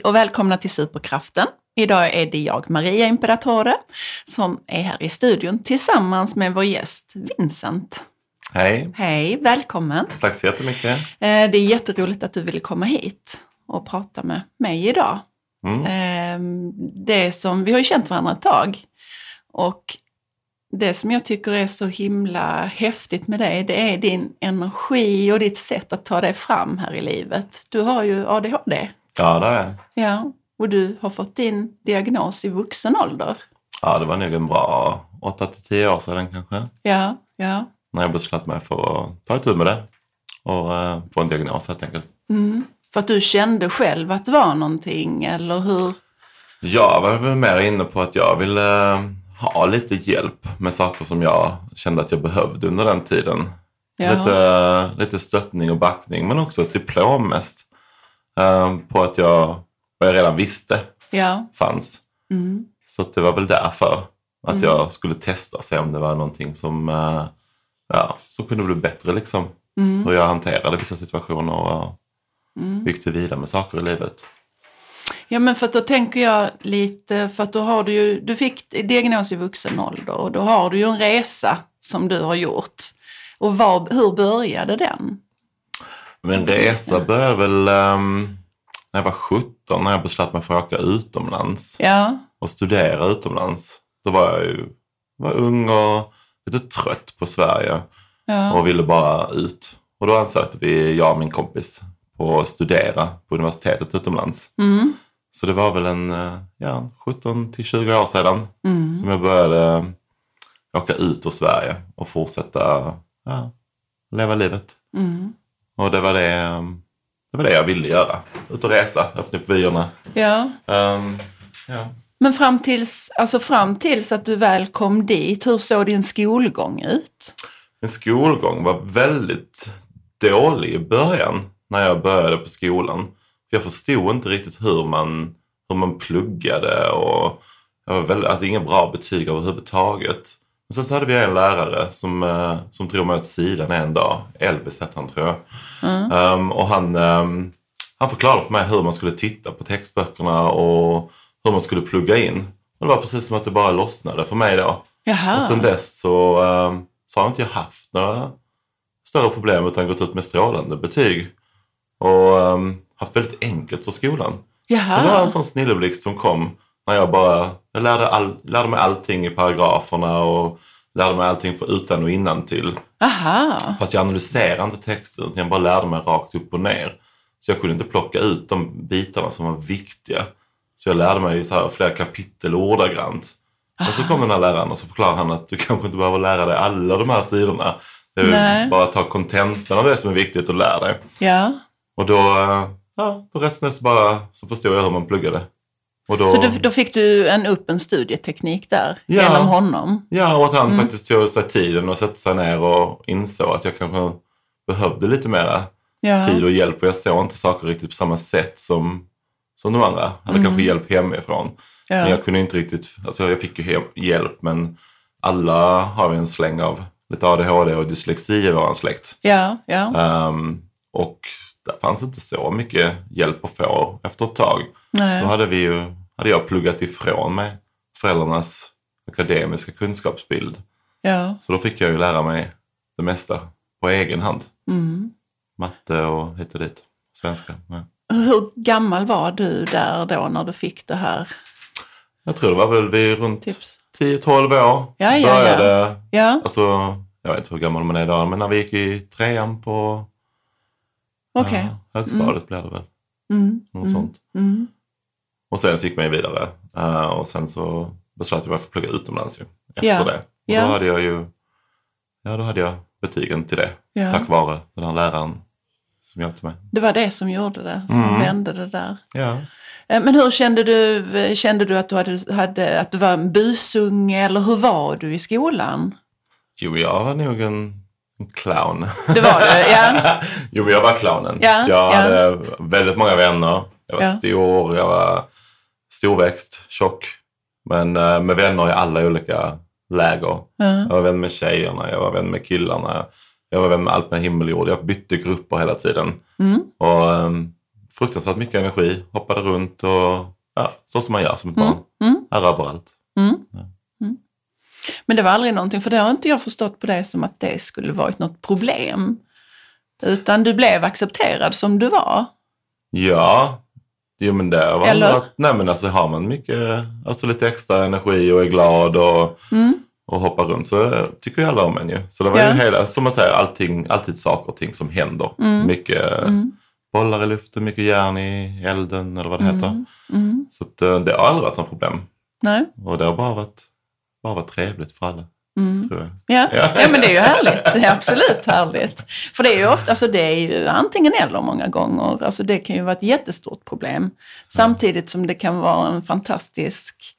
Hej och välkomna till Superkraften. Idag är det jag, Maria Imperatore, som är här i studion tillsammans med vår gäst Vincent. Hej, Hej, välkommen. tack så jättemycket. Eh, Det är jätteroligt att du ville komma hit och prata med mig idag. Mm. Eh, Det som, vi har ju känt varandra ett tag och det som jag tycker är så himla häftigt med dig, det är din energi och ditt sätt att ta dig fram här i livet. Du har ju ADHD. Ja, det är Ja, och du har fått din diagnos i vuxen ålder. Ja, det var nog en bra 8-10 år sedan kanske. Ja, ja. När jag beslöt mig för att ta itu med det och eh, få en diagnos helt enkelt. Mm. För att du kände själv att det var någonting, eller hur? Jag var väl mer inne på att jag ville eh, ha lite hjälp med saker som jag kände att jag behövde under den tiden. Lite, lite stöttning och backning, men också ett diplom mest. Eh, På att jag, vad jag redan visste Ja. fanns. Mm. Så det var väl därför att jag skulle testa och se om det var någonting som, eh, ja, som kunde bli bättre. Liksom. Mm. Hur jag hanterade vissa situationer och gick till vidare med saker i livet. Ja, men för att då tänker jag lite, för att då har du ju, du fick diagnos i vuxen ålder och då har du ju en resa som du har gjort. Och var, hur började den? Men resa började väl ehm, när jag var 17, när jag beslöt mig för att åka utomlands Ja, och studera utomlands. Då var jag ju var ung och lite trött på Sverige ja, och ville bara ut. Och då ansökte vi, jag och min kompis, på att studera på universitetet utomlands. mm, Så det var väl en eh, ja, 17 till 20 år sedan mm, som jag började åka ut ur Sverige och fortsätta ja, leva livet. mm. Och det var det, eh, det var det jag ville göra. Ut och resa, öppna upp vyerna. ja. Ehm, ja. Men fram tills, alltså fram tills att du väl kom dit, hur såg din skolgång ut? Min skolgång var väldigt dålig i början när jag började på skolan. Jag förstod inte riktigt hur man, hur man pluggade och jag var väldigt, hade inga bra betyg överhuvudtaget. Men sen så hade vi en lärare som, eh, som drog mig åt sidan en dag. Elvis hette han tror jag. Ehm, och han, ehm, han förklarade för mig hur man skulle titta på textböckerna och hur man skulle plugga in. Och det var precis som att det bara lossnade för mig då. Jaha, Och sen dess så, ehm, så har inte jag haft några större problem utan gått ut med strålande betyg. Och ehm, haft väldigt enkelt för skolan. Det var en jaha, sån snilleblixt som kom när jag bara jag lärde, all, lärde mig allting i paragraferna och lärde mig allting för utan och innan till. aha, Fast jag analyserade inte texten utan jag bara lärde mig rakt upp och ner. Så jag kunde inte plocka ut de bitarna som var viktiga. Så jag lärde mig så här flera kapitel ordagrant. Och så kom den här läraren och så förklarade han att du kanske inte behöver lära dig alla de här sidorna. Det är Nej. bara ta kontentan av det som är viktigt att lära dig. ja. Och då, eh, ja, då resten så bara så förstod jag hur man pluggade. Då, Så du, då fick du en upp en studieteknik där, Ja. genom honom? Ja, och att han Mm. faktiskt tog sig tiden och sätta sig ner och insåg att jag kanske behövde lite mera Ja, tid och hjälp. Och jag såg inte saker riktigt på samma sätt som, som de andra. Jag hade kanske hjälp hemifrån. Mm. ja. Men jag kunde inte riktigt, alltså jag fick ju hjälp men alla har en släng av lite ADHD och dyslexi i vår släkt. ja, ja. Ehm, och där fanns inte så mycket hjälp att få efter ett tag. Nej. Då hade, vi ju, hade jag pluggat ifrån mig föräldrarnas akademiska kunskapsbild. ja. Så då fick jag ju lära mig det mesta på egen hand. Mm. Matte och hit och dit. Svenska. Ja. Hur gammal var du där då när du fick det här Jag tror det var väl vid runt tips? 10-12 år. Ja, ja, ja. började, Ja, Alltså, jag vet inte hur gammal man är idag, men när vi gick i trean på okej. ja, högstadiet blev det väl. Mm. Något sånt. Mm. Och sen så gick man ju vidare. Eh, och sen så beslöt jag mig för att plugga utomlands ju, efter Ja. det. Och Ja. då hade jag ju ja, då hade jag betygen till det. Ja. Tack vare den här läraren som hjälpte mig. Det var det som gjorde det, som Mm. vände det där. Eh, Men hur kände du, kände du att du, hade, hade, att du var en busunge eller hur var du i skolan? Jo, jag var nog en clown. Det var du, ja. jo, men jag var clownen. Ja, jag ja. hade väldigt många vänner. Jag var Ja. stor, jag var storväxt, tjock. Men eh, med vänner i alla olika läger. Ja. Jag var vän med tjejerna, jag var vän med killarna. Jag var vän med allt med himmel och jord. Jag bytte grupper hela tiden. Mm. Och um, fruktansvärt mycket energi, hoppade runt och ja, så som man gör som ett Mm, barn. mm. Här överallt. Mm. Ja. Men det var aldrig någonting, för det har inte jag förstått på det som att det skulle varit något problem. Utan du blev accepterad som du var. Ja, jo men det var Eller? att, nej men alltså har man mycket, alltså lite extra energi och är glad och, Mm. och hoppar runt så tycker ju alla om en ju. Så det var Ja. ju hela, som man säger, allting, alltid saker och ting som händer. Mm. Mycket Mm. bollar i luften, mycket järn i elden eller vad det heter. Mm. Mm. Så att, eh, det har aldrig varit något problem. Nej. Och det har bara varit, bara varit trevligt för alla, Mm. tror jag. Ja. Ja. ja, men det är ju härligt. Det är absolut härligt. För det är ju ofta, alltså det är ju antingen eller många gånger. Alltså det kan ju vara ett jättestort problem. Samtidigt som det kan vara en fantastisk...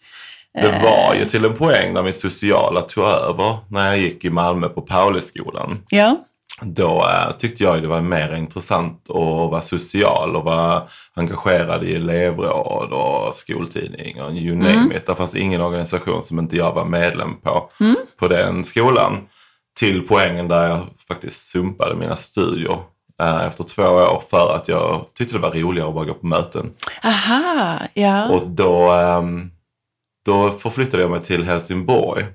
Det eh, var ju till en poäng när mitt sociala tog över när jag gick i Malmö på Pauliskolan. Ja. Då eh, tyckte jag det var mer intressant att vara social och vara engagerad i elevråd och skoltidning och you name it. Det fanns ingen organisation som inte jag var medlem på, på den skolan. Till poängen där jag faktiskt sumpade mina studier eh, efter två år för att jag tyckte det var roligare att bara gå på möten. Aha, ja. Och då, ehm, då förflyttade jag mig till Helsingborg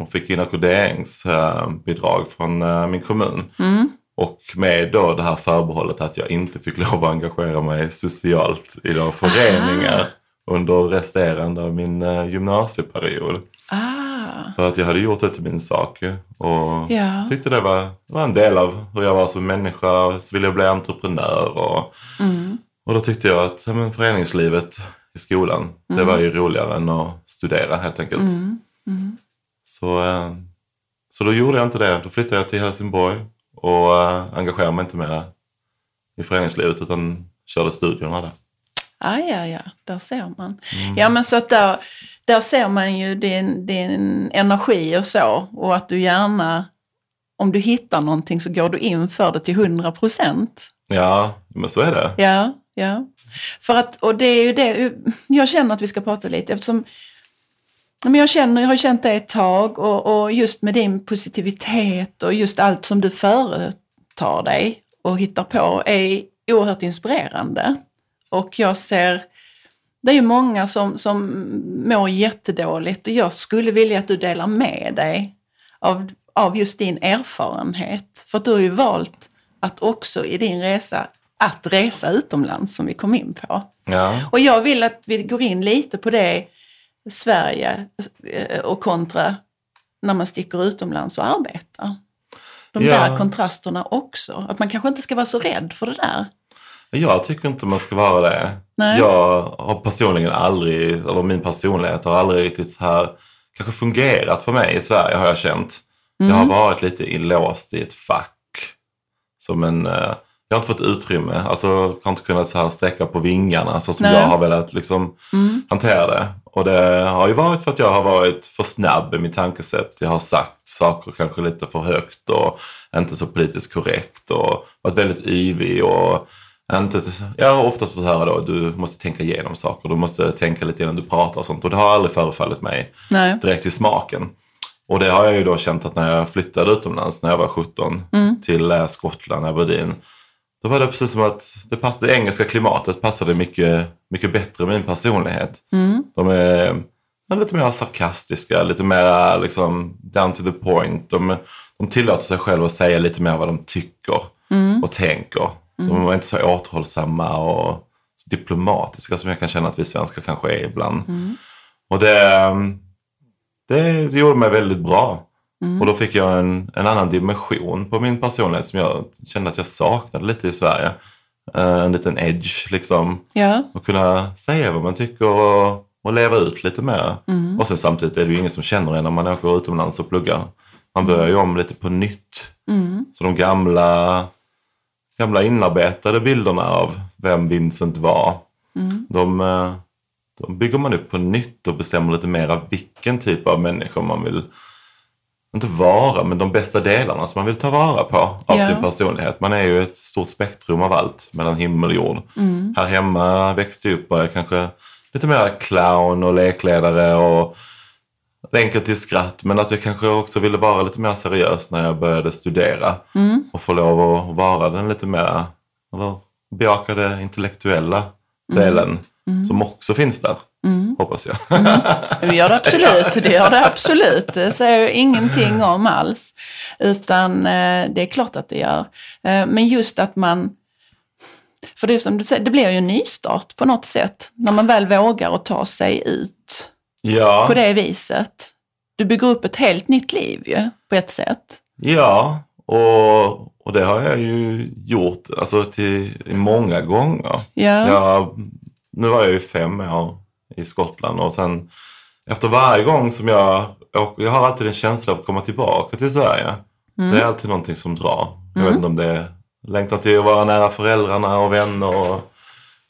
och fick inackorderingsbidrag från eh, min kommun. Mm. Och med då det här förbehållet att jag inte fick lov att engagera mig socialt i några föreningar under resterande av min eh, gymnasieperiod. Ah, För att jag hade gjort det till min sak och ja. tyckte det var, var en del av hur jag var som människa. Så ville jag bli entreprenör och Mm. och då tyckte jag att men, föreningslivet i skolan, det var ju roligare än att studera helt enkelt. Mm. Mm. Så, eh, så då gjorde jag inte det. Då flyttade jag till Helsingborg och eh, engagerade mig inte mer i föreningslivet utan körde studierna där. Ah, ja, ja, där ser man. Ja, men så att där, där ser man ju din, din energi och så. Och att du gärna, om du hittar någonting så går du in för det till 100 procent. Ja, men så är det. Ja, ja. För att, och det är ju det, jag känner att vi ska prata lite eftersom men jag, känner, jag har känt det ett tag och, och just med din positivitet och just allt som du företar dig och hittar på är oerhört inspirerande. Och jag ser, det är ju många som, som mår jättedåligt och jag skulle vilja att du delar med dig av, av just din erfarenhet. För att du har ju valt att också i din resa att resa utomlands som vi kom in på. Ja, Och jag vill att vi går in lite på det Sverige eh, och kontra när man sticker utomlands och arbetar. De Ja. där kontrasterna också. Att man kanske inte ska vara så rädd för det där. jag tycker inte man ska vara det. Nej. Jag har personligen aldrig, eller min personlighet har aldrig riktigt så här kanske fungerat för mig i Sverige har jag känt. Jag har varit lite inlåst i ett fack. Som en, eh, jag har inte fått utrymme, alltså jag har inte kunnat så här sträcka på vingarna så som Nej. jag har velat liksom Mm. hantera det. Och det har ju varit för att jag har varit för snabb i mitt tankesätt. Jag har sagt saker kanske lite för högt och inte så politiskt korrekt och varit väldigt yvig och inte, jag har oftast fått höra då du måste tänka igenom saker, du måste tänka lite innan du pratar och sånt och det har aldrig förefallit mig Nej. direkt i smaken. Och det har jag ju då känt att när jag flyttade utomlands när jag var 17 Mm. till eh, Skottland, Aberdeen. Då var det precis som att det, passade, det engelska klimatet passade mycket, mycket bättre med min personlighet. Mm. De är ja, lite mer sarkastiska, lite mer liksom, down to the point. De, de tillåter sig själva att säga lite mer vad de tycker Mm. och tänker. De är inte så återhållsamma och så diplomatiska som jag kan känna att vi svenskar kanske är ibland. Mm. Och det, det, det gjorde mig väldigt bra. Och då fick jag en, en annan dimension på min personlighet som jag kände att jag saknade lite i Sverige. Eh, En liten edge liksom. Ja. Och kunna säga vad man tycker och, och leva ut lite mer. Mm. Och sen samtidigt är det ju ingen som känner en när man åker utomlands och pluggar. Man börjar ju om lite på nytt. Mm. Så de gamla, gamla inarbetade bilderna av vem Vincent var, Mm. de, eh, de bygger man upp på nytt och bestämmer lite mer av vilken typ av människa man vill, inte vara, men de bästa delarna som man vill ta vara på av Ja. sin personlighet. Man är ju ett stort spektrum av allt mellan himmel och jord. Mm. Här hemma växte jag upp och jag kanske lite mer clown och lekledare och enkelt till skratt. Men att jag kanske också ville vara lite mer seriös när jag började studera. Mm. Och få lov att vara den lite mer, eller bejaka det intellektuella delen som också finns där, hoppas jag. Det gör det absolut, det gör det absolut. Det säger jag ingenting om alls. Utan eh, det är klart att det gör. Eh, men just att man, för det är som du säger, det blir ju en nystart på något sätt. När man väl vågar att ta sig ut ja. på det viset. Du bygger upp ett helt nytt liv ju, på ett sätt. Ja, och, och det har jag ju gjort alltså, till, många gånger. Ja. Jag, nu var jag ju fem år i Skottland och sen efter varje gång som jag åker, jag har alltid en känsla av att komma tillbaka till Sverige. Det är alltid någonting som drar. Jag vet inte om det är längtan till att vara nära föräldrarna och vänner. Och,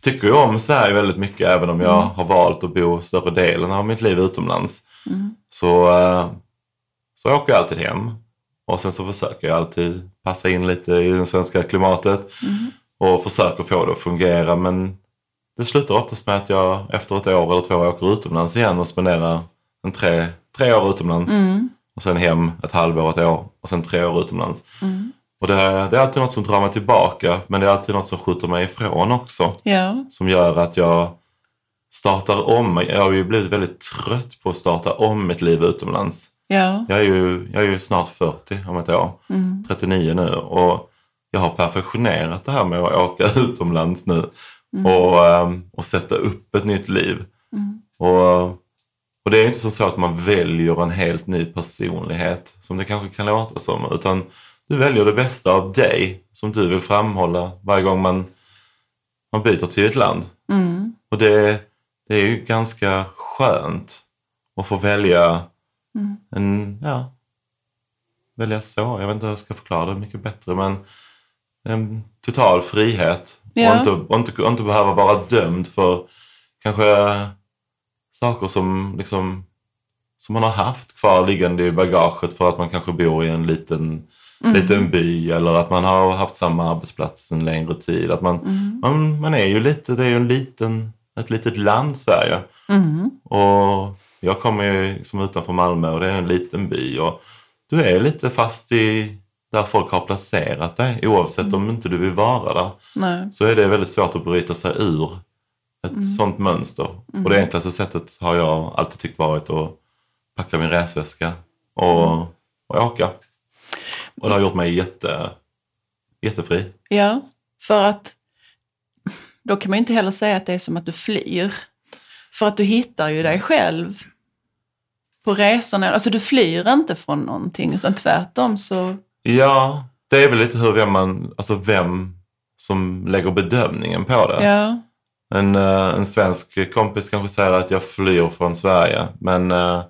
tycker ju om Sverige väldigt mycket även om jag har valt att bo större delen av mitt liv utomlands. Så, eh, så åker jag alltid hem. Och sen så försöker jag alltid passa in lite i det svenska klimatet. Och försöker få det att fungera men det slutar oftast med att jag efter ett år eller två åker utomlands igen och spenderar en tre, tre år utomlands. Och sen hem ett halvår, ett år och sen tre år utomlands. Och det, det är alltid något som drar mig tillbaka men det är alltid något som skjuter mig ifrån också. Ja. Som gör att jag startar om. Jag har ju blivit väldigt trött på att starta om mitt liv utomlands. Ja. Jag är ju, jag är ju snart 40 om ett år. 39 nu. Och jag har perfektionerat det här med att åka utomlands nu. Och, ehm, och sätta upp ett nytt liv. Och, och det är inte så att man väljer en helt ny personlighet. Som det kanske kan låta som. Utan du väljer det bästa av dig. Som du vill framhålla varje gång man, man byter till ett land. Och det, det är ju ganska skönt att få välja en, ja, välja så. Jag vet inte hur jag ska förklara det mycket bättre men en total frihet. Ja. Och, inte, och, inte, och inte behöva vara dömd för kanske saker som liksom som man har haft kvar liggande i bagaget för att man kanske bor i en liten, liten by eller att man har haft samma arbetsplats en längre tid. Att man, man, man är ju lite, det är ju en liten, ett litet land Sverige. Och jag kommer ju liksom utanför Malmö och det är en liten by och du är lite fast i där folk har placerat dig oavsett om inte du vill vara där. Nej. Så är det väldigt svårt att bryta sig ur ett sånt mönster. Och det enklaste sättet har jag alltid tyckt varit att packa min resväska och, och åka. Och det har gjort mig jätte, jättefri. Ja, för att då kan man ju inte heller säga att det är som att du flyr. För att du hittar ju dig själv på resorna. Alltså du flyr inte från någonting utan tvärtom så... Ja, det är väl lite hur vem man, alltså vem som lägger bedömningen på det. Ja, En, eh, en svensk kompis kanske säger att jag flyr från Sverige. Men, eh,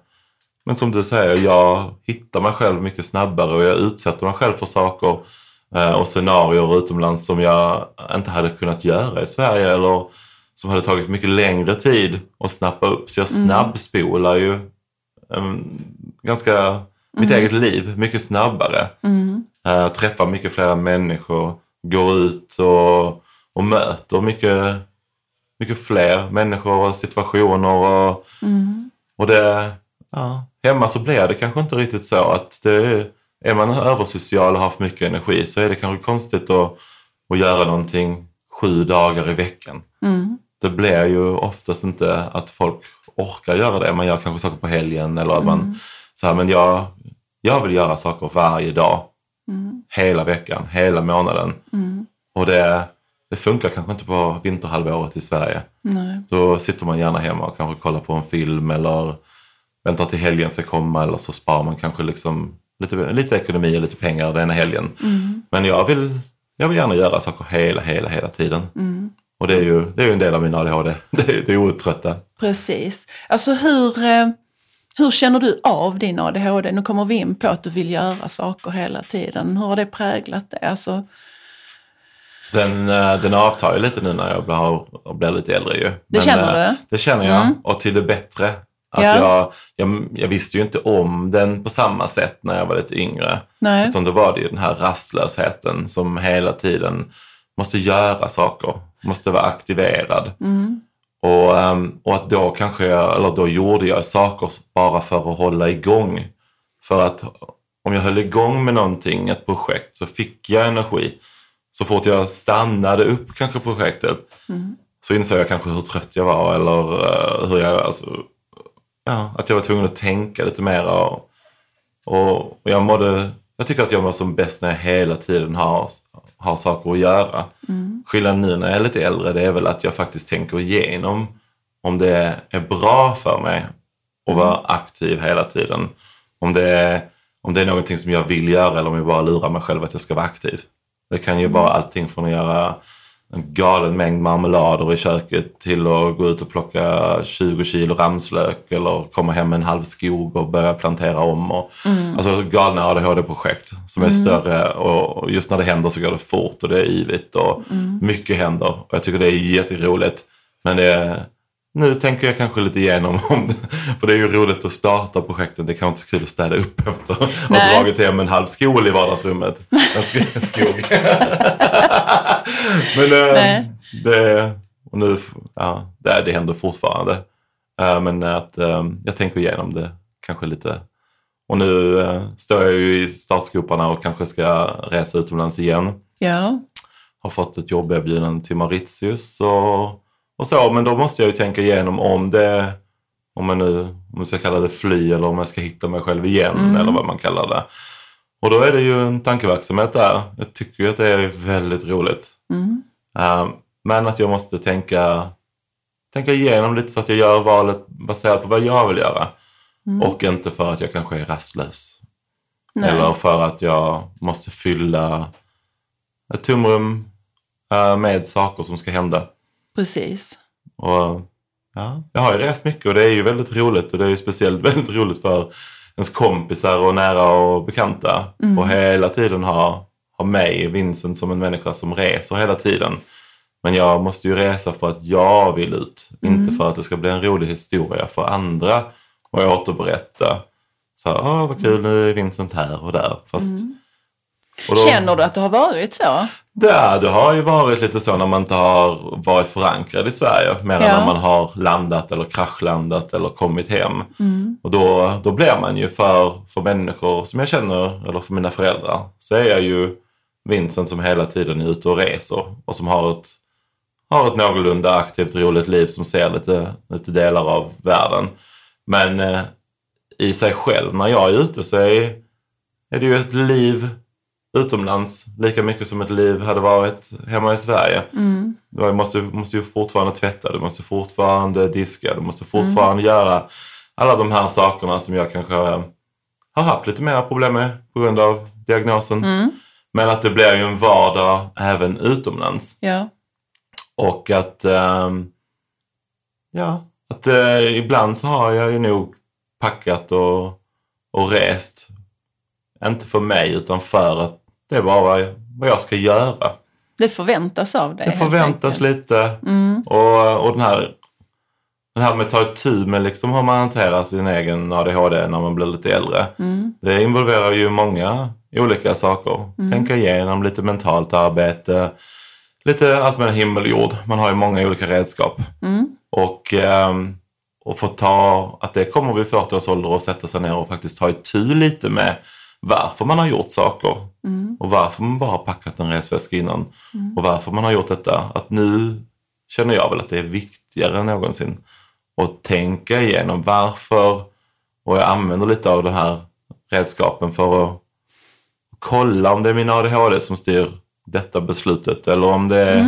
men som du säger, jag hittar mig själv mycket snabbare och jag utsätter mig själv för saker eh, och scenarier utomlands som jag inte hade kunnat göra i Sverige eller som hade tagit mycket längre tid att snappa upp. Så jag snabbspolar ju um, ganska mitt eget liv mycket snabbare. Eh, träffar mycket fler människor, går ut och, och möter mycket mycket fler människor och situationer. Och, och det, ja, hemma så blir det kanske inte riktigt så att det är, man översocial och har för mycket energi så är det kanske konstigt att, att göra någonting sju dagar i veckan. Det blir ju oftast inte att folk orkar göra det. Man gör kanske saker på helgen eller att man så här, men jag, jag vill göra saker varje dag. Hela veckan, hela månaden. Och det, det funkar kanske inte på vinterhalvåret i Sverige. nej. Då sitter man gärna hemma och kanske kollar på en film eller väntar till helgen ska komma eller så sparar man kanske liksom lite, lite ekonomi och lite pengar den helgen. Men jag vill, jag vill gärna göra saker hela, hela, hela tiden. Och det är, ju, det är ju en del av min ADHD. Det är, det är otrötta. Precis. Alltså hur, eh, hur känner du av din ADHD? Nu kommer vi in på att du vill göra saker hela tiden. Hur har det präglat det? Alltså, Den, eh, den avtar ju lite nu när jag blir, blir lite äldre ju. Det känner eh, du? Det känner jag. Och till det bättre. Att Ja. jag, jag, jag visste ju inte om den på samma sätt när jag var lite yngre. nej. Utan då var det ju den här rastlösheten som hela tiden måste göra saker, måste vara aktiverad. Och, ehm, och att då kanske jag, eller då gjorde jag saker bara för att hålla igång. För att om jag höll igång med någonting, ett projekt, så fick jag energi. så fort jag stannade upp kanske projektet så insåg jag kanske hur trött jag var eller eh, hur jag, alltså, ja, att jag var tvungen att tänka lite mer. Och, och jag mådde, jag tycker att jag mår som bäst när jag hela tiden har, har saker att göra. Skillnaden nu när jag är lite äldre det är väl att jag faktiskt tänker igenom om det är bra för mig att vara aktiv hela tiden. Om det är, om det är någonting som jag vill göra eller om jag bara lurar mig själv att jag ska vara aktiv. Det kan ju vara allting från att göra en galen mängd marmelader i köket till att gå ut och plocka 20 kilo ramslök eller komma hem med en halv skog och börja plantera om. Och, Alltså galna ADHD-projekt som är större och just när det händer så går det fort och det är yvigt och mycket händer. Och jag tycker det är jätteroligt. Men det är, nu tänker jag kanske lite igenom om det, för det är ju roligt att starta projekten. Det kan inte så kul att städa upp efter att ha dragit hem en halv skål i vardagsrummet. En sk- skog. Men eh, Nej. det, och nu, ja, det, det händer fortfarande. Eh, men att eh, jag tänker igenom det kanske lite. Och nu står jag ju i startgroparna och kanske ska resa utomlands igen Ja. har fått ett jobberbjudande till Mauritius och, och så. Men då måste jag ju tänka igenom om det, om jag nu om jag ska kalla det fly eller om jag ska hitta mig själv igen eller vad man kallar det. Och då är det ju en tankeverksamhet där. Jag tycker ju att det är väldigt roligt. Mm. Eh, men att jag måste tänka, tänka igenom lite så att jag gör valet baserat på vad jag vill göra. Och inte för att jag kanske är rastlös. Nej. Eller för att jag måste fylla ett tomrum eh, med saker som ska hända. Precis. Och, ja, jag har ju rest mycket och det är ju väldigt roligt och det är ju speciellt väldigt roligt för ens kompisar och nära och bekanta. Och hela tiden ha, ha mig, Vincent, som en människa som reser hela tiden. Men jag måste ju resa för att jag vill ut, inte för att det ska bli en rolig historia för andra och återberätta. Så, åh vad kul, nu är Vincent här och där. Fast, och då- Känner du att det har varit så? Ja, det har ju varit lite så när man inte har varit förankrad i Sverige. Mer än Ja. när man har landat eller kraschlandat eller kommit hem. Och då, då blir man ju för, för människor som jag känner, eller för mina föräldrar, så är jag ju Vincent som hela tiden är ute och reser och som har ett, har ett någorlunda aktivt, roligt liv som ser lite, lite delar av världen. Men eh, i sig själv, när jag är ute så är, är det ju ett liv utomlands lika mycket som ett liv hade varit hemma i Sverige. Du måste, måste ju fortfarande tvätta, du måste fortfarande diska, du måste fortfarande göra alla de här sakerna som jag kanske har haft lite mer problem med på grund av diagnosen. Men att det blir ju en vardag även utomlands. Ja. Och att, ehm, ja, att eh, ibland så har jag ju nog packat och, och rest. Inte för mig utan för att det är bara vad jag, vad jag ska göra. Det förväntas av dig. Det förväntas enkelt. lite. Och, och den här den här med att ta itu med liksom hur man hanterar sin egen ADHD när man blir lite äldre. Det involverar ju många olika saker. Tänka igenom lite mentalt arbete. Lite allt mellan himmel och jord. Man har ju många olika redskap. Och, ehm, och få ta att det kommer vid 40 års ålder och sätta sig ner och faktiskt ta itu lite med varför man har gjort saker. Och varför man bara har packat en resväska innan. Och varför man har gjort detta. Att nu känner jag väl att det är viktigare än någonsin att tänka igenom varför. Och jag använder lite av de här redskapen för att kolla om det är min ADHD som styr detta beslutet eller om det är...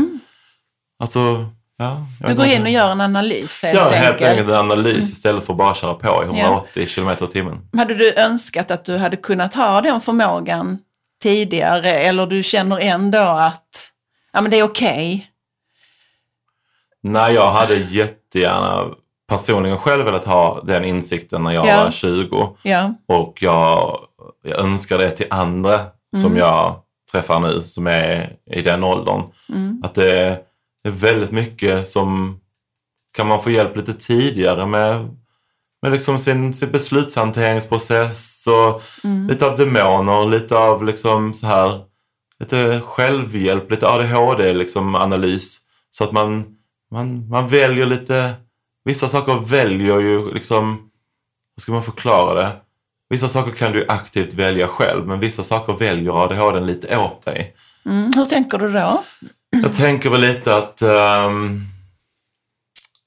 Alltså, ja. Du går in och gör en analys helt Gör enkelt. helt enkelt en analys istället för att bara köra på i 180 km i timmen. Hade du önskat att du hade kunnat ha den förmågan tidigare eller du känner ändå att ja, men det är okej? Nej, jag hade jättegärna personligen själv velat ha den insikten när jag Ja. var 20. Ja. Och jag, jag önskar det till andra som jag träffar nu som är i den åldern. Att det är, det är väldigt mycket som kan man få hjälp lite tidigare med, med liksom sin, sin beslutshanteringsprocess och lite av demoner, lite av liksom så här lite självhjälp, lite ADHD liksom analys så att man, man, man väljer lite, vissa saker väljer ju liksom, hur ska man förklara det? Vissa saker kan du aktivt välja själv, men vissa saker väljer ADHD lite åt dig. Mm. Hur tänker du då? Jag tänker väl lite att ehm,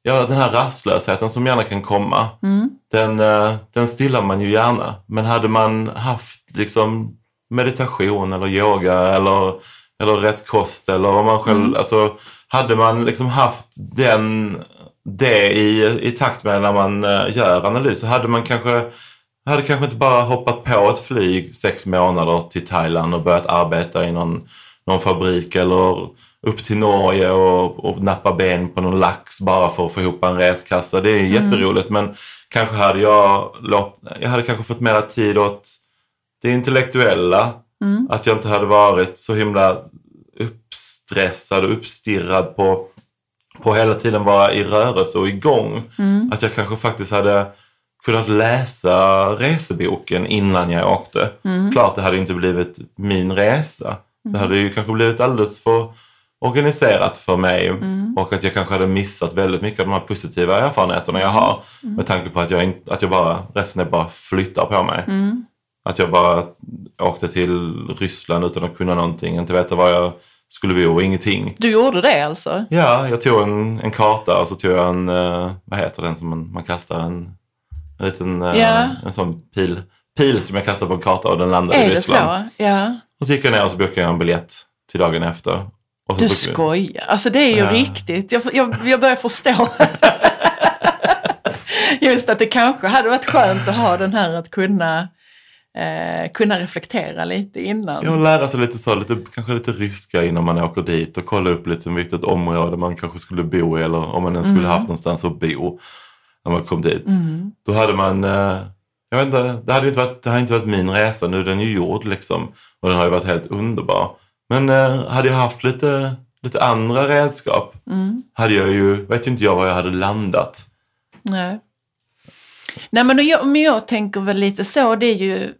ja, den här rastlösheten som gärna kan komma, den, eh, den stillar man ju gärna. Men hade man haft liksom meditation eller yoga eller, eller rätt kost eller om man själv, alltså hade man liksom haft den, det i, i takt med när man eh, gör analyser hade man kanske hade kanske inte bara hoppat på ett flyg sex månader till Thailand och börjat arbeta i någon, någon fabrik eller upp till Norge och, och nappa ben på någon lax bara för att få ihop en reskassa. Det är jätteroligt men kanske hade jag, låt, jag hade kanske fått mera tid åt det intellektuella. Att jag inte hade varit så himla uppstressad och uppstirrad på, på hela tiden vara i rörelse och igång. Att jag kanske faktiskt hade kunnat läsa reseboken innan jag åkte. Klart det hade inte blivit min resa. Det hade ju kanske blivit alldeles för organiserat för mig och att jag kanske hade missat väldigt mycket av de här positiva erfarenheterna jag har. Med tanke på att jag, att jag bara, resten är bara flyttar på mig. Att jag bara åkte till Ryssland utan att kunna någonting, inte veta var jag skulle bo, ingenting. Du gjorde det alltså? Ja, jag tog en, en karta och så tog jag en, eh, vad heter den som man, man kastar en, en liten, Ja. en sån pil, pil som jag kastade på en karta och den landade i Är det Ryssland. så? Ja. Och så gick jag ner och så bokade jag en biljett till dagen efter. Så Du skojar. Alltså det är ju Ja. riktigt. Jag, jag, jag börjar förstå. Just att det kanske hade varit skönt att ha den här att kunna, eh, kunna reflektera lite innan. Ja, lära sig lite så, lite, kanske lite ryska innan man åker dit och kolla upp lite vilket område man kanske skulle bo i eller om man ens skulle haft någonstans att bo när man kom dit. Då hade man, eh, jag vet inte, det hade inte varit, det hade inte varit min resa, nu är den ju gjord liksom. Och den har ju varit helt underbar. Men eh, hade jag haft lite, lite andra redskap hade jag ju, vet ju inte jag var jag hade landat. Nej. Nej men jag, men jag tänker väl lite så, det är, ju,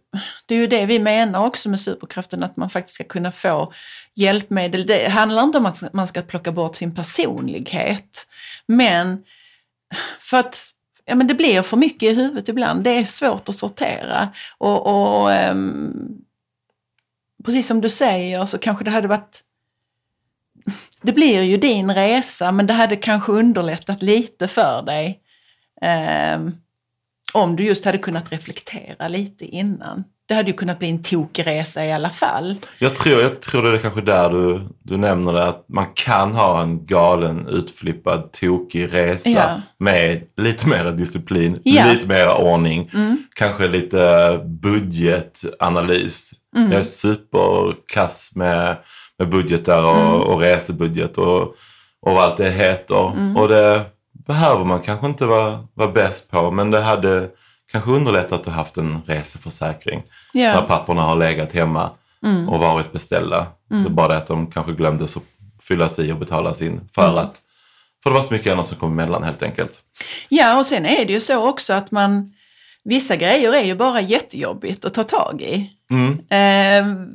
det är ju det vi menar också med superkraften, att man faktiskt ska kunna få hjälpmedel. Det handlar inte om att man ska plocka bort sin personlighet, men för att ja, men det blir för mycket i huvudet ibland. Det är svårt att sortera. Och, och ehm, precis som du säger så kanske det hade varit det blir ju din resa men det hade kanske underlättat lite för dig Eh, om du just hade kunnat reflektera lite innan. Det hade ju kunnat bli en tokig resa i alla fall. Jag tror, jag tror det är kanske där du, du nämner det, att man kan ha en galen, utflippad, tokig resa Ja. med lite mer disciplin, Ja. lite mer ordning, kanske lite budgetanalys. Jag är superkass med, med budgetar och, och resebudget och, och allt det heter. Och det behöver man kanske inte vara, vara bäst på, men det hade kanske underlättat att ha haft en reseförsäkring Ja. när papporna har legat hemma och varit beställda. Det är bara det att de kanske glömde så fyllas i och betalas in för att för det var så mycket annat som kom emellan helt enkelt. Ja, och sen är det ju så också att man vissa grejer är ju bara jättejobbigt att ta tag i. Mm. Ehm,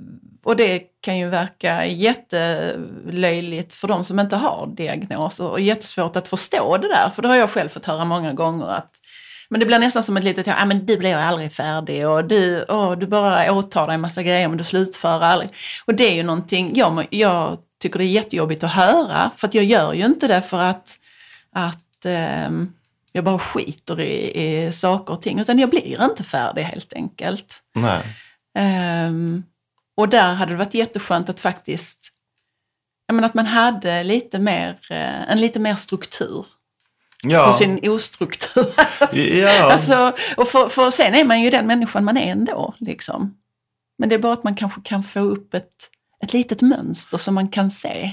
och det kan ju verka jättelöjligt för de som inte har diagnos och jättesvårt att förstå det där. För det har jag själv fått höra många gånger att men det blir nästan som ett litet, ja men du blir aldrig färdig och du, åh, du bara åtar dig en massa grejer men du slutför aldrig. Och det är ju någonting, jag, jag tycker det är jättejobbigt att höra för att jag gör ju inte det för att, att ehm, jag bara skiter i, i saker och ting utan jag blir inte färdig helt enkelt. Nej. Ehm, och där hade det varit jätteskönt att faktiskt, jag menar att man hade lite mer, eh, en lite mer struktur Ja, på sin ostruktur. ja. alltså, och för, för sen är man ju den människan man är ändå. Liksom. Men det är bara att man kanske kan få upp ett, ett litet mönster som man kan se.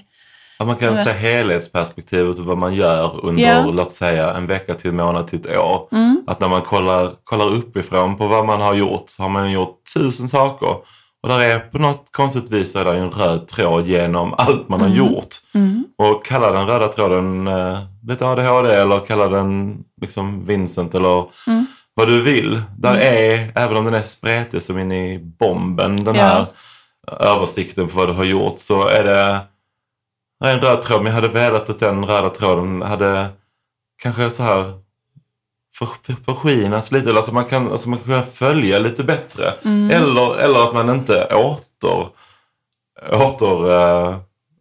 att man kan se helhetsperspektivet och vad man gör under, Ja. låt säga, en vecka till en månad till ett år. Mm. Att när man kollar, kollar uppifrån på vad man har gjort så har man gjort tusen saker. Och där är på något konstigt vis så är det en röd tråd genom allt man har gjort. Mm. Och kalla den röda tråden eh, lite ADHD eller kalla den liksom Vincent eller Mm. vad du vill. Där är, även om den är spretig som in i bomben, den Ja. här översikten på vad du har gjort, så är det en röd tråd. Men jag hade velat att den röda tråden hade kanske så här för, för, förskinas lite. Eller alltså man kan, alltså man kan följa lite bättre. Mm. Eller, eller att man inte åter åter, äh,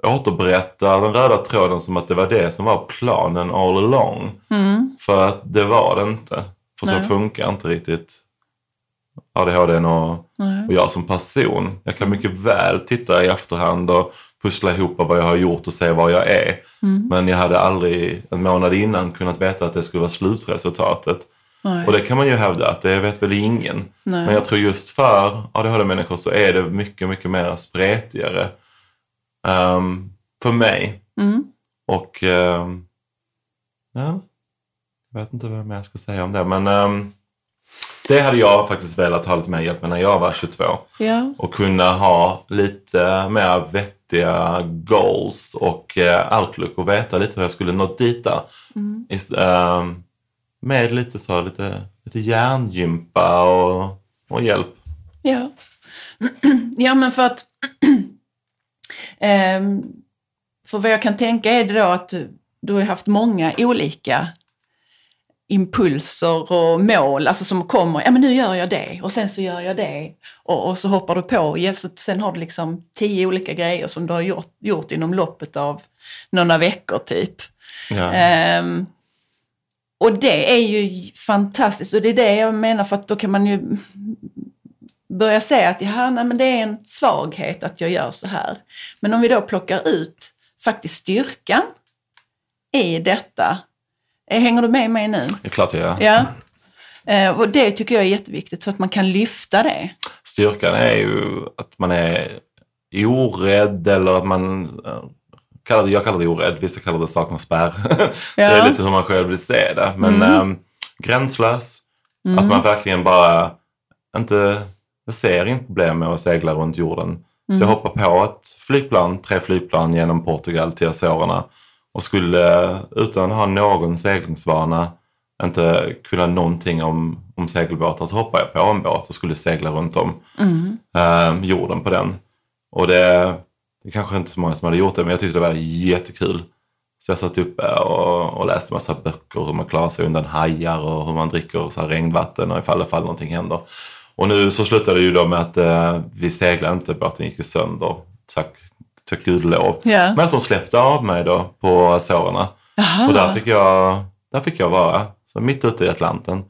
återberätta den röda tråden som att det var det som var planen all along. Mm. För att det var det inte. För så Nej. funkar inte riktigt ADHD och, Nej. och jag som person. Jag kan mycket väl titta i efterhand och pussla ihop vad jag har gjort och se var jag är. Mm. Men jag hade aldrig en månad innan kunnat veta att det skulle vara slutresultatet. Nej. Och det kan man ju hävda att det vet väl ingen. Nej. Men jag tror just för ADHD-människor så är det mycket, mycket mer spretigare. Ehm, för mig. Mm. Och ehm, ja, jag vet inte vad mer jag ska säga om det. Men ehm, det hade jag faktiskt velat ha lite mer hjälp med när jag var 22. Ja. Och kunna ha lite mer vettiga goals och eh, outlook och veta lite hur jag skulle nå dit där. Mm. Ehm, med lite så, lite, lite hjärngympa och, och hjälp. Ja. ja, men för att... ehm, för vad jag kan tänka är det då att du, har haft många olika impulser och mål, alltså som kommer, ja men nu gör jag det och sen så gör jag det och, och så hoppar du på, och sen har du liksom tio olika grejer som du har gjort, gjort inom loppet av några veckor typ. Ja. Ehm, och det är ju fantastiskt och det är det jag menar för att då kan man ju börja säga att ja, nej, men det är en svaghet att jag gör så här. Men om vi då plockar ut faktiskt styrkan i detta. Eh, Hänger du med mig nu? Det är klart jag gör. Ja. Eh, Och det tycker jag är jätteviktigt så att man kan lyfta det. Styrkan är ju att man är orädd eller att man eh, kallar det, jag kallar det orädd, vissa kallar det saknar spärr. det är Ja. lite hur man själv vill se det. Men Mm. ehm, gränslös, att man verkligen bara inte, jag ser inte problem med att segla runt jorden. Så Mm. jag hoppar på ett flygplan, tre flygplan genom Portugal till Azorerna och skulle utan att ha någon seglingsvana inte kunna någonting om, om segelbåtar så hoppade jag på en båt och skulle segla runt om Mm. eh, jorden på den. Och det, det kanske inte så många som hade gjort det, men jag tyckte det var jättekul. Så jag satt uppe och, och läste massa böcker hur man klarar sig undan hajar och hur man dricker så här regnvatten och ifall, ifall någonting händer. Och nu så slutade det ju då med att eh, vi seglade inte, båten gick sönder. Tack, tack gud lov. Ja. Men att de släppte av mig då på Azorerna. Och där fick jag, där fick jag vara, så mitt ute i Atlanten.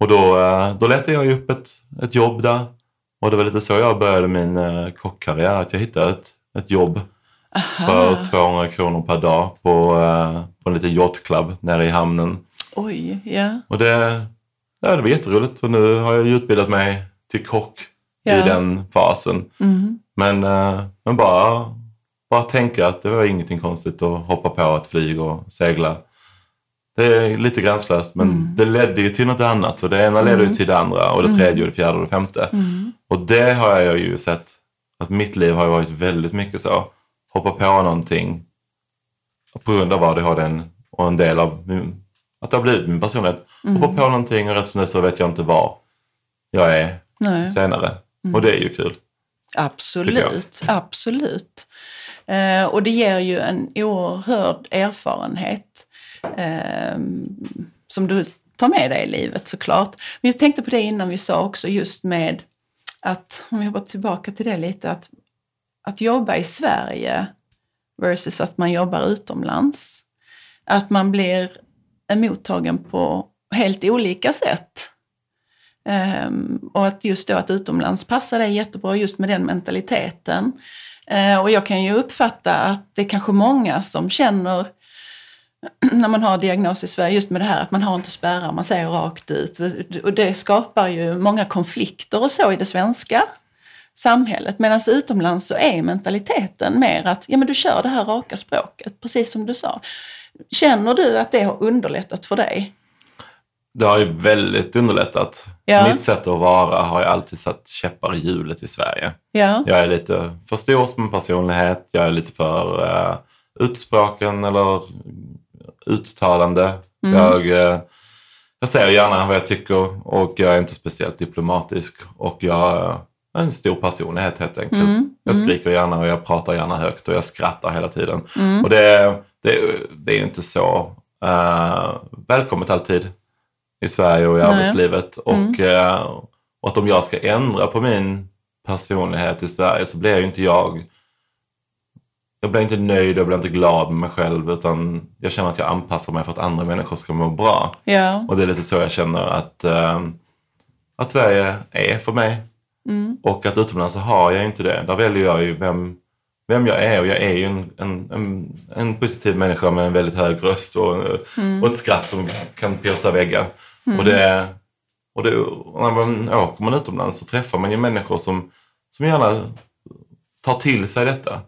Och då, eh, då letade jag ju upp ett, ett jobb där. Och det var lite så jag började min eh, kockkarriär, att jag hittade ett, ett jobb för 200 kronor per dag på, eh, på en liten yachtklubb nere i hamnen. Oj, ja. Och det, ja, det var jätteroligt och nu har jag utbildat mig till kock Ja. i den fasen. Mm. Men, eh, men bara, bara tänka att det var ingenting konstigt att hoppa på ett flyg och segla. Det är lite gränslöst men det ledde ju till något annat och det ena ledde ju till det andra och det tredje och det fjärde och det femte. Och det har jag ju sett att mitt liv har varit väldigt mycket så. Hoppa på någonting på grund av ADHD och en del av min, att det har blivit min personlighet. Hoppa på någonting och rätt som det så vet jag inte var jag är Nej. senare. Och det är ju kul. Absolut, absolut. Eh, och det ger ju en oerhörd erfarenhet eh, som du tar med dig i livet såklart. Men jag tänkte på det innan vi sa också just med att, om vi hoppar tillbaka till det lite, att, att jobba i Sverige versus att man jobbar utomlands. Att man blir mottagen på helt olika sätt. Ehm, och att just då att utomlands passar det jättebra just med den mentaliteten. Eh, och jag kan ju uppfatta att det är kanske många som känner när man har diagnos i Sverige just med det här att man har inte spärrar, man säger rakt ut. Och det skapar ju många konflikter och så i det svenska samhället. Medan utomlands så är mentaliteten mer att ja, men du kör det här raka språket, precis som du sa. Känner du att det har underlättat för dig? Det har ju väldigt underlättat. Ja. Mitt sätt att vara har ju alltid satt käppar i hjulet i Sverige. Ja. Jag är lite för stor som personlighet. Jag är lite för uh, utspråken eller uttalande. Jag, eh, jag säger gärna vad jag tycker och jag är inte speciellt diplomatisk. Och jag är en stor personlighet helt enkelt. Jag skriker gärna och jag pratar gärna högt och jag skrattar hela tiden. Och det, det, det är ju inte så eh, välkommet alltid i Sverige och i Nej. arbetslivet. Och, eh, och att om jag ska ändra på min personlighet i Sverige så blir ju inte jag jag blir inte nöjd, jag blir inte glad med mig själv utan jag känner att jag anpassar mig för att andra människor ska må bra. Ja. Och det är lite så jag känner att, eh, att Sverige är för mig. Och att utomlands så har jag inte det. Där väljer jag ju vem, vem jag är och jag är ju en, en, en, en positiv människa med en väldigt hög röst och, och ett skratt som kan pierca väggar. Och, det, och, det, och när man åker man utomlands så träffar man ju människor som, som gärna tar till sig detta.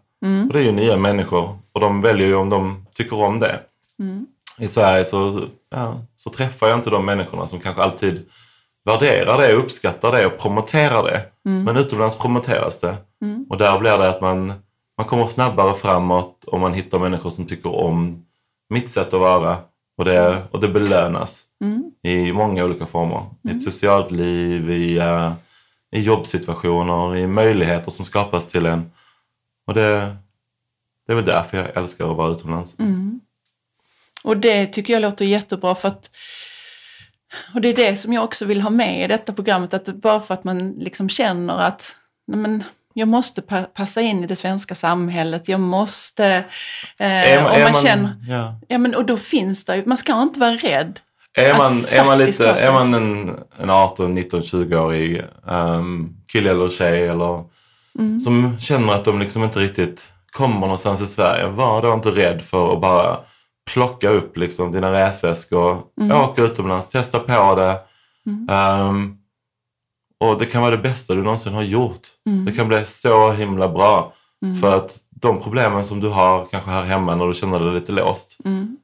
Och det är ju nya människor och de väljer ju om de tycker om det. I Sverige så, ja, så träffar jag inte de människorna som kanske alltid värderar det, uppskattar det och promoterar det. Men utomlands promoteras det. Och där blir det att man, man kommer snabbare framåt och man hittar människor som tycker om mitt sätt att vara. Och det, och det belönas i många olika former. I ett socialt liv, i, eh, i jobbsituationer, i möjligheter som skapas till en. Och det, det är väl därför jag älskar att vara utomlands. Och det tycker jag låter jättebra för att och det är det som jag också vill ha med i detta programmet, att bara för att man liksom känner att nej men, jag måste pa passa in i det svenska samhället, jag måste... Eh, Är man- och man, man- känner... ja. Ja, men, och då finns det ju, man ska inte vara rädd. Är man, är man, lite, är man en, en 18, 19, 20-årig um, kille eller tjej eller, Mm. som känner att de liksom inte riktigt kommer någonstans i Sverige, var då inte rädd för att bara plocka upp liksom dina resväskor, Mm. åka utomlands, testa på det. Ehm, och det kan vara det bästa du någonsin har gjort. Mm. Det kan bli så himla bra. För att de problemen som du har kanske här hemma när du känner dig lite låst, Mm.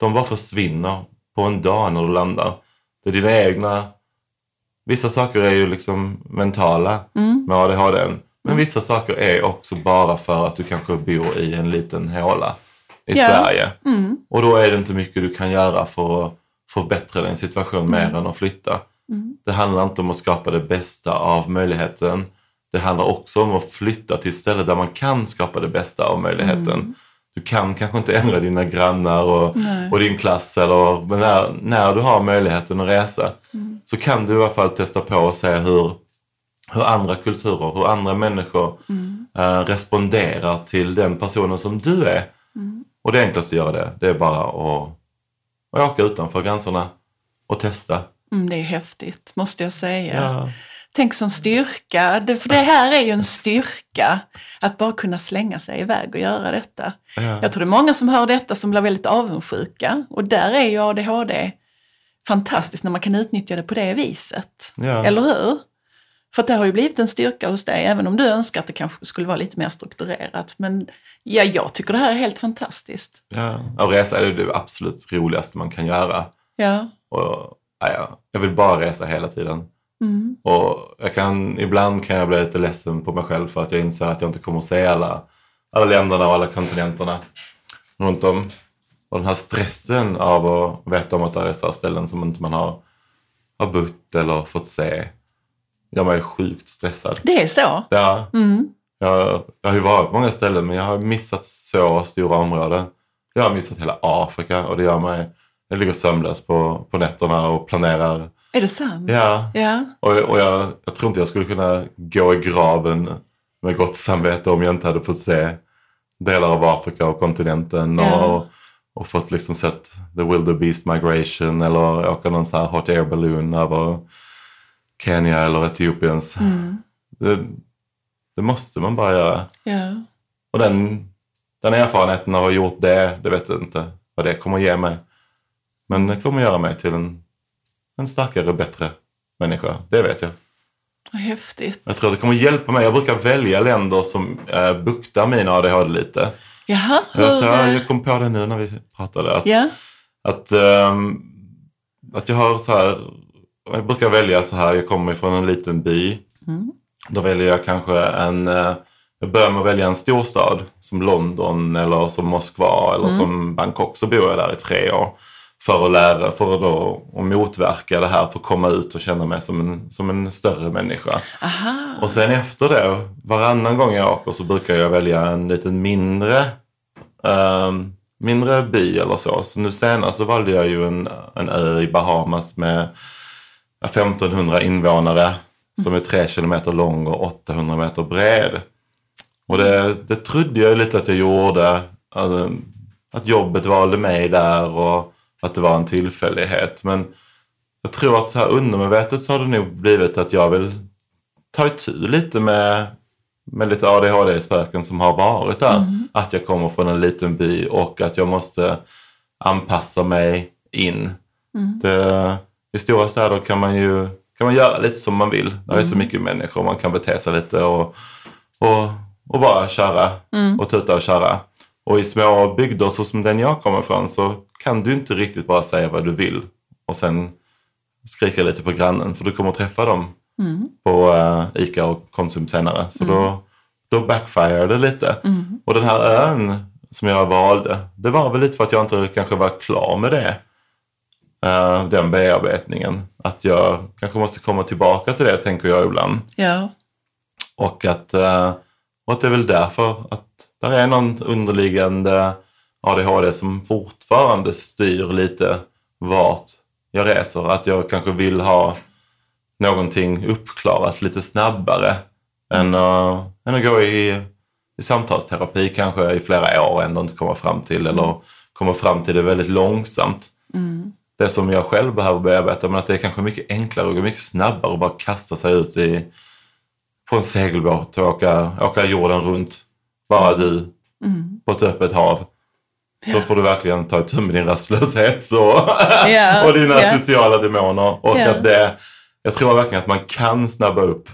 de bara försvinner på en dag när du landar. Det är dina egna... Vissa saker är ju liksom mentala Mm. med ADHD. Men vissa saker är också bara för att du kanske bor i en liten håla i Ja. Sverige. Mm. Och då är det inte mycket du kan göra för att förbättra din situation mer än att flytta. Mm. Det handlar inte om att skapa det bästa av möjligheten. Det handlar också om att flytta till ett ställe där man kan skapa det bästa av möjligheten. Du kan kanske inte ändra dina grannar och, och din klass, eller, men när, när du har möjligheten att resa så kan du i alla fall testa på och se hur, hur andra kulturer, hur andra människor eh, responderar till den personen som du är. Och det enklaste att göra det, det är bara att, att åka utanför gränserna och testa. Mm, det är häftigt, måste jag säga. Ja. Tänk som styrka, det, för det här är ju en styrka, att bara kunna slänga sig iväg och göra detta. Ja. Jag tror det är många som hör detta som blir väldigt avundsjuka och där är ju ADHD fantastiskt när man kan utnyttja det på det viset. Ja. Eller hur? För att det har ju blivit en styrka hos dig, även om du önskar att det kanske skulle vara lite mer strukturerat. Men ja, jag tycker det här är helt fantastiskt. Ja. Och resa är det absolut roligaste man kan göra. Ja. Och, ja, ja, jag vill bara resa hela tiden. Mm. Och jag kan, ibland kan jag bli lite ledsen på mig själv för att jag inser att jag inte kommer att se alla, alla länderna och alla kontinenterna runt om. Och den här stressen av att veta om att det är så ställen som inte man har, har bott eller fått se gör mig sjukt stressad. Det är så? Ja, Mm. jag, jag har ju varit på många ställen men jag har missat så stora områden. Jag har missat hela Afrika och det gör mig... Jag ligger sömnlös på, på nätterna och planerar. Är det sant? Ja, Ja. och, och jag, jag tror inte jag skulle kunna gå i graven med gott samvete om jag inte hade fått se delar av Afrika och kontinenten och, Ja. och fått liksom sett the wildebeest migration eller åka någon sån här hot air balloon över Kenya eller Etiopiens. Mm. Det, det måste man bara göra. ja. Och den, den erfarenheten av att ha gjort det, det vet jag inte vad det kommer att ge mig. Men det kommer göra mig till en, en starkare, bättre människa. Det vet jag. Vad häftigt. Jag tror att det kommer att hjälpa mig. Jag brukar välja länder som eh, buktar min ADHD lite. Jaha, hur... Jag, så, jag kom på det nu när vi pratade. Att, Ja. att, ehm, att jag har så här, jag brukar välja så här, jag kommer från en liten by. Mm. Då väljer jag kanske en, eh, jag börjar med att välja en storstad som London eller som Moskva eller som Bangkok. Så bor jag där i tre år. För att lära, för att då att motverka det här, för att komma ut och känna mig som en, som en större människa. Aha. Och sen efter det, varannan gång jag åker så brukar jag välja en liten mindre, ehm, mindre by eller så. Så nu senast så valde jag ju en, en ö i Bahamas med 1500 invånare som är 3 kilometer lång och 800 meter bred. Och det, det trodde jag lite att jag gjorde. Att, att jobbet valde mig där och att det var en tillfällighet. Men jag tror att så här undermedvetet så har det nog blivit att jag vill ta itu lite med, med lite ADHD-spöken som har varit där. Mm. Att jag kommer från en liten by och att jag måste anpassa mig in. Mm. Det, I stora städer kan man ju kan man göra lite som man vill. Det är Mm. så mycket människor, man kan bete sig lite och, och, och bara köra Mm. och tuta och köra. Och i små bygder så som den jag kommer ifrån så kan du inte riktigt bara säga vad du vill och sen skrika lite på grannen för du kommer träffa dem Mm. på uh, ICA och Konsum senare. Så då, då backfire det lite. Mm. Och den här ön som jag valde, det var väl lite för att jag inte kanske var klar med det. Eh, den bearbetningen. Att jag kanske måste komma tillbaka till det, tänker jag ibland. Ja. Och att, eh, och att det är väl därför att där är någon underliggande ADHD som fortfarande styr lite vart jag reser. Att jag kanske vill ha någonting uppklarat lite snabbare än, att- än att gå i, i samtalsterapi kanske i flera år och ändå inte komma fram till eller komma fram till det väldigt långsamt. Mm. Det som jag själv behöver bearbeta men att det är kanske mycket enklare och mycket snabbare att bara kasta sig ut i, på en segelbåt och åka, åka jorden runt. Bara du Mm. på ett öppet hav. Då får du verkligen ta itu med din rastlöshet så, Ja, och dina ja. sociala demoner. Och Ja. att det, jag tror verkligen att man kan snabba upp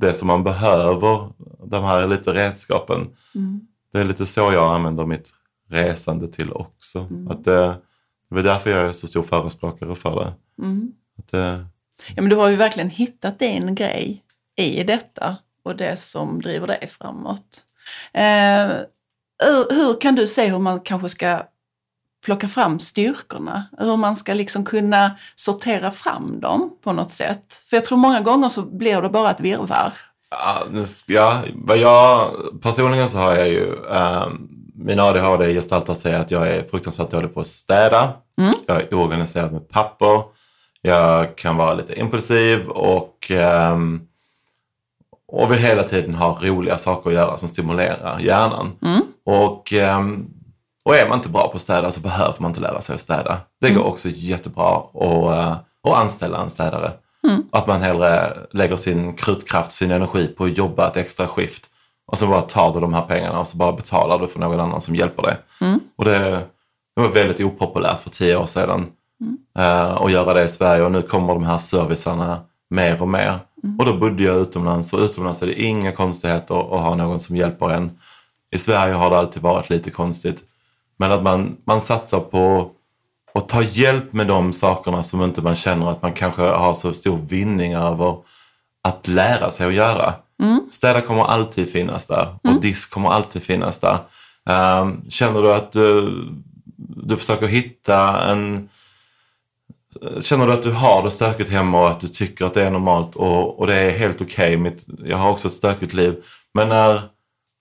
det som man behöver, de här lite redskapen. Mm. Det är lite så jag använder mitt resande till också. Mm. Att det, det är därför jag är så stor förespråkare för det. Mm. Att det Ja, men du har ju verkligen hittat din grej i detta och det som driver dig framåt. Eh, hur, hur kan du se hur man kanske ska plocka fram styrkorna? Hur man ska liksom kunna sortera fram dem på något sätt? För jag tror många gånger så blir det bara ett virrvarr. Ja, vad jag, personligen så har jag ju, um, min ADHD gestaltar sig att jag är fruktansvärt dålig på att städa. Mm. Jag är oorganiserad med papper. Jag kan vara lite impulsiv och, ehm, och vill hela tiden ha roliga saker att göra som stimulerar hjärnan. Mm. Och, ehm, och är man inte bra på att städa så behöver man inte lära sig att städa. Det går också jättebra att, eh, att anställa en städare. Att man hellre lägger sin krutkraft, sin energi på att jobba ett extra skift. Och så bara tar du de här pengarna och så bara betalar du för någon annan som hjälper dig. Och det, det var väldigt opopulärt för tio år sedan eh, att göra det i Sverige och nu kommer de här servicerna mer och mer. Och då bodde jag utomlands och utomlands är det inga konstigheter att ha någon som hjälper en. I Sverige har det alltid varit lite konstigt. Men att man, man satsar på att ta hjälp med de sakerna som inte man känner att man kanske har så stor vinning över att lära sig att göra. Städa kommer alltid finnas där och disk kommer alltid finnas där. Ehm, känner du att du, du försöker hitta en... Känner du att du har det stökigt hemma och att du tycker att det är normalt och, och det är helt okej. Mitt Jag har också ett stökigt liv. Men när,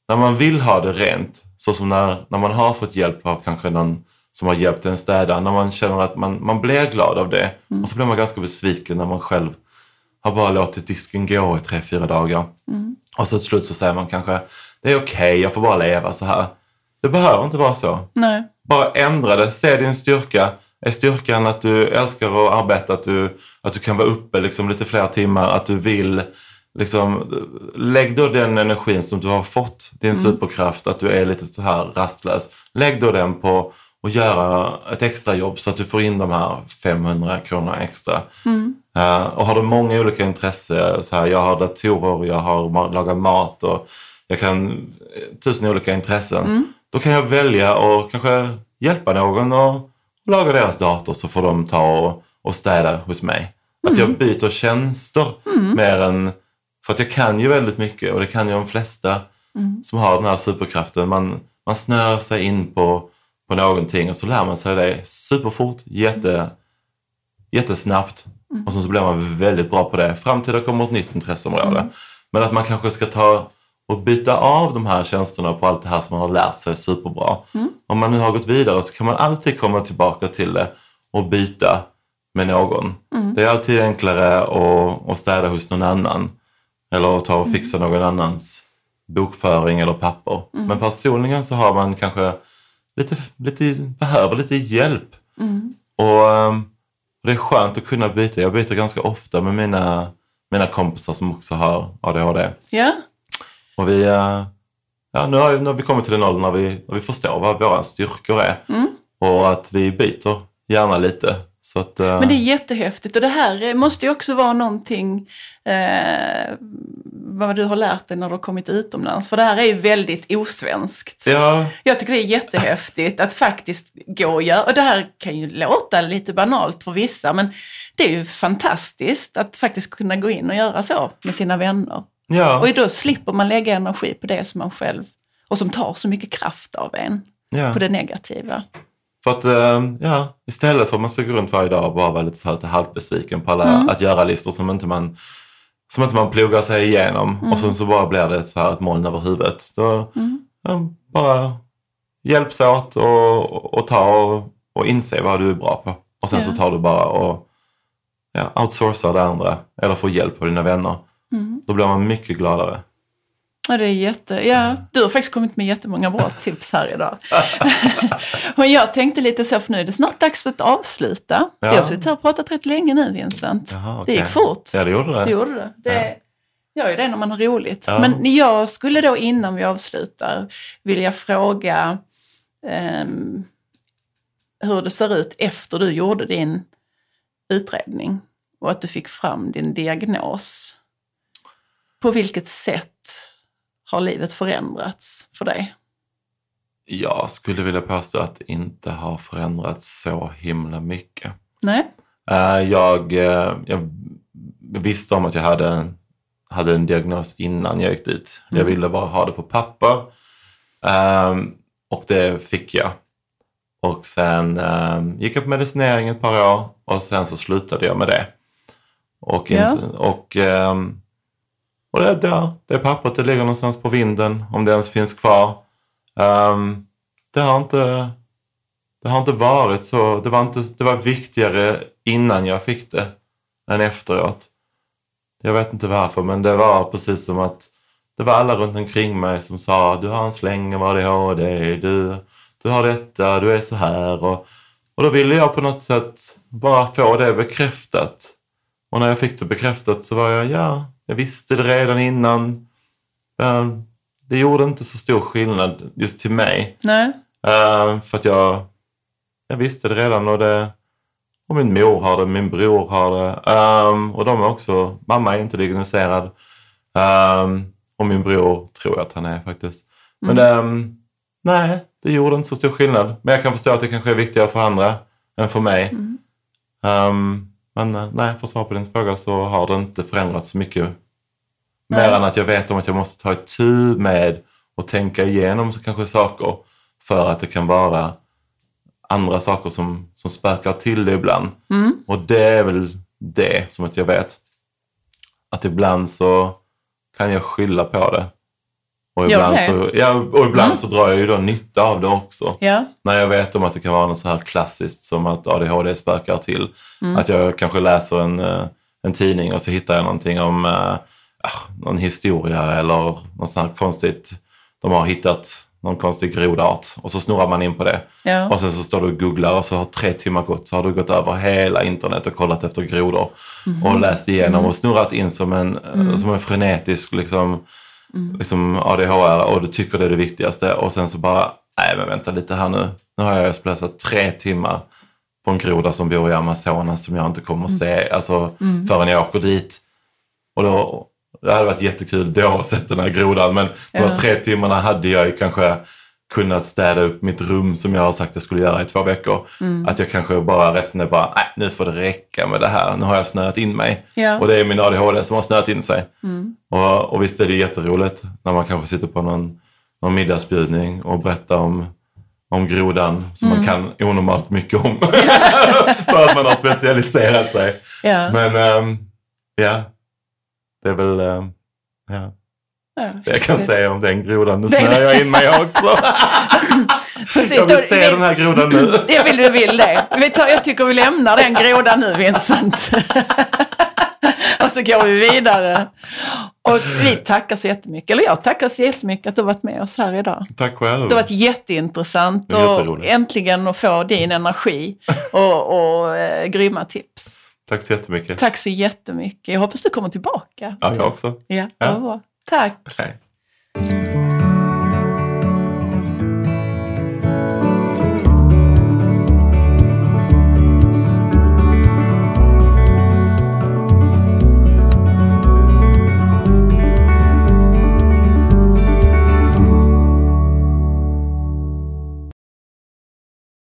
när man vill ha det rent, så som när, när man har fått hjälp av kanske någon som har hjälpt en städa, när man känner att man, man blir glad av det och så blir man ganska besviken när man själv har bara låtit disken gå i tre, fyra dagar. Och så till slut så säger man kanske, det är okej, jag får bara leva så här. Det behöver inte vara så. Nej. Bara ändra det, se din styrka. Är styrkan att du älskar att arbeta, att du, att du kan vara uppe liksom lite fler timmar, att du vill Liksom, lägg då den energin som du har fått, din superkraft, att du är lite så här rastlös. Lägg då den på att göra ett extra jobb så att du får in de här 500 kronorna extra. Eh, och har du många olika intressen, så här, jag har datorer, jag har lagat mat och jag kan eh, tusen olika intressen. Då kan jag välja och kanske hjälpa någon och laga deras dator så får de ta och, och städa hos mig. Att jag byter tjänster mer än... För att jag kan ju väldigt mycket och det kan ju de flesta som har den här superkraften. Man, man snör sig in på, på någonting och så lär man sig det superfort, jätte, jättesnabbt. Och sen så blir man väldigt bra på det fram till det kommer ett nytt intresseområde. Men att man kanske ska ta och byta av de här tjänsterna på allt det här som man har lärt sig superbra. Om man nu har gått vidare så kan man alltid komma tillbaka till det och byta med någon. Det är alltid enklare att, att städa hos någon annan. Eller att ta och fixa någon annans bokföring eller papper. Mm. Men personligen så har man kanske lite, lite, behöver lite hjälp. Mm. Och ehm, det är skönt att kunna byta. Jag byter ganska ofta med mina, mina kompisar som också har ADHD. Ja, Och vi, eh, ja, nu, har, nu har vi kommit till den åldern när vi, när vi förstår vad våra styrkor är. Mm. Och att vi byter gärna lite. Så att, eh, men det är jättehäftigt och det här måste ju också vara någonting eh, vad du har lärt dig när du har kommit utomlands. För det här är ju väldigt osvenskt. Ja, Jag tycker det är jättehäftigt att faktiskt gå och göra, och det här kan ju låta lite banalt för vissa, men det är ju fantastiskt att faktiskt kunna gå in och göra så med sina vänner. Ja, Och då slipper man lägga energi på det som man själv, och som tar så mycket kraft av en, ja. på det negativa. För att, eh, ja, istället för att man ska gå runt varje dag och bara vara lite så här lite halvbesviken på alla Mm. att göra-listor som inte man som inte man pluggar sig igenom Mm. och sen så bara blir det så här ett moln över huvudet. Då, Mm. ja, bara hjälps åt och, och ta och, och inse vad du är bra på. Och sen Ja. så tar du bara och ja, outsourcar det andra eller får hjälp av dina vänner. Mm. Då blir man mycket gladare. Ja, det är jätte... Ja, du har faktiskt kommit med jättemånga bra tips här idag. och jag tänkte lite så, för nu är det snart dags att avsluta. Ja. Vi har suttit här och pratat rätt länge nu, Vincent. Jaha, Det okej. gick fort. Ja, det gjorde det. Det gjorde det. det gör ju det när man har roligt. Ja. Men jag skulle då innan vi avslutar vilja fråga ehm, hur det ser ut efter du gjorde din utredning och att du fick fram din diagnos. På vilket sätt har livet förändrats för dig? Jag skulle vilja påstå att det inte har förändrats så himla mycket. Nej? Eh, Jag, eh, jag visste om att jag hade, en- hade en diagnos innan jag gick dit. Jag Mm. ville bara ha det på papper. Ehm, och det fick jag. Och sen ehm, gick jag på medicinering ett par år och sen så slutade jag med det. Och, Ja. och, ehm, och det, det, det pappret det ligger någonstans på vinden, om det ens finns kvar. Um, det har inte det har inte varit så. Det var, inte, det var viktigare innan jag fick det än efteråt. Jag vet inte varför, men det var precis som att det var alla runt omkring mig som sa du har en släng av ADHD, du, du har detta, du är så här. Och, och då ville jag på något sätt bara få det bekräftat. Och när jag fick det bekräftat så var jag, ja, jag visste det redan innan. Det gjorde inte så stor skillnad just till mig. Nej? Eh, för att jag, jag visste det redan och, det, och min mor har det, min bror har det. Ehm, och de är också, mamma är inte diagnostiserad. Ehm, och min bror tror jag att han är faktiskt. Men ehm, nej, det gjorde inte så stor skillnad. Men jag kan förstå att det kanske är viktigare för andra än för mig. Mm. Ehm, men eh, nej, för att svara på din fråga så har det inte förändrats så mycket. Mer än att jag vet om att jag måste ta itu med och tänka igenom så kanske saker för att det kan vara andra saker som, som spökar till det ibland. Mm. Och det är väl det som att jag vet att ibland så kan jag skylla på det. Och ibland, så, ja, och ibland Mm. så drar jag ju då nytta av det också. Ja? När jag vet om att det kan vara något så här klassiskt som att ADHD spökar till. Mm. Att jag kanske läser en, eh, en tidning och så hittar jag någonting om ah, någon historia eller något sånt här konstigt. De har hittat någon konstig grodart och så snurrar man in på det. Ja. Och sen så står du och googlar och så har tre timmar gått så har du gått över hela internet och kollat efter grodor. Och läst igenom och snurrat in som en, eh, som en frenetisk liksom, liksom ADHR och du tycker det är det viktigaste. Och sen så bara, nej men vänta lite här nu. Nu har jag slösat tre timmar på en groda som bor i Amazonas som jag inte kommer att se alltså, förrän jag åker dit. Och då, det hade varit jättekul då att se den här grodan men de här tre timmarna hade jag ju kanske kunnat städa upp mitt rum som jag har sagt jag skulle göra i två veckor. Att jag kanske bara resten är bara, nej nu får det räcka med det här. Nu har jag snöat in mig. Ja. Och det är min ADHD som har snöat in sig. Och, och visst är det jätteroligt när man kanske sitter på någon, någon middagsbjudning och berättar om, om grodan som man kan onormalt mycket om. För att man har specialiserat sig. Ja. Men ehm, ja, det är väl ja, ja. Det jag kan säga om den grodan. Nu Det- snöar jag in mig också. Precis. Jag vill se den här grodan nu. Jag vill, jag vill det. Vi tar, jag tycker vi lämnar den grodan nu, Vincent. och så går vi vidare. Och vi tackar så jättemycket, eller jag tackar så jättemycket att du har varit med oss här idag. Tack själv. Det har varit jätteintressant Det och äntligen att få din energi och, och eh, grymma tips. Tack så jättemycket. Tack så jättemycket. Jag hoppas du kommer tillbaka. Ja, jag också. Ja, Ja. vad Tack.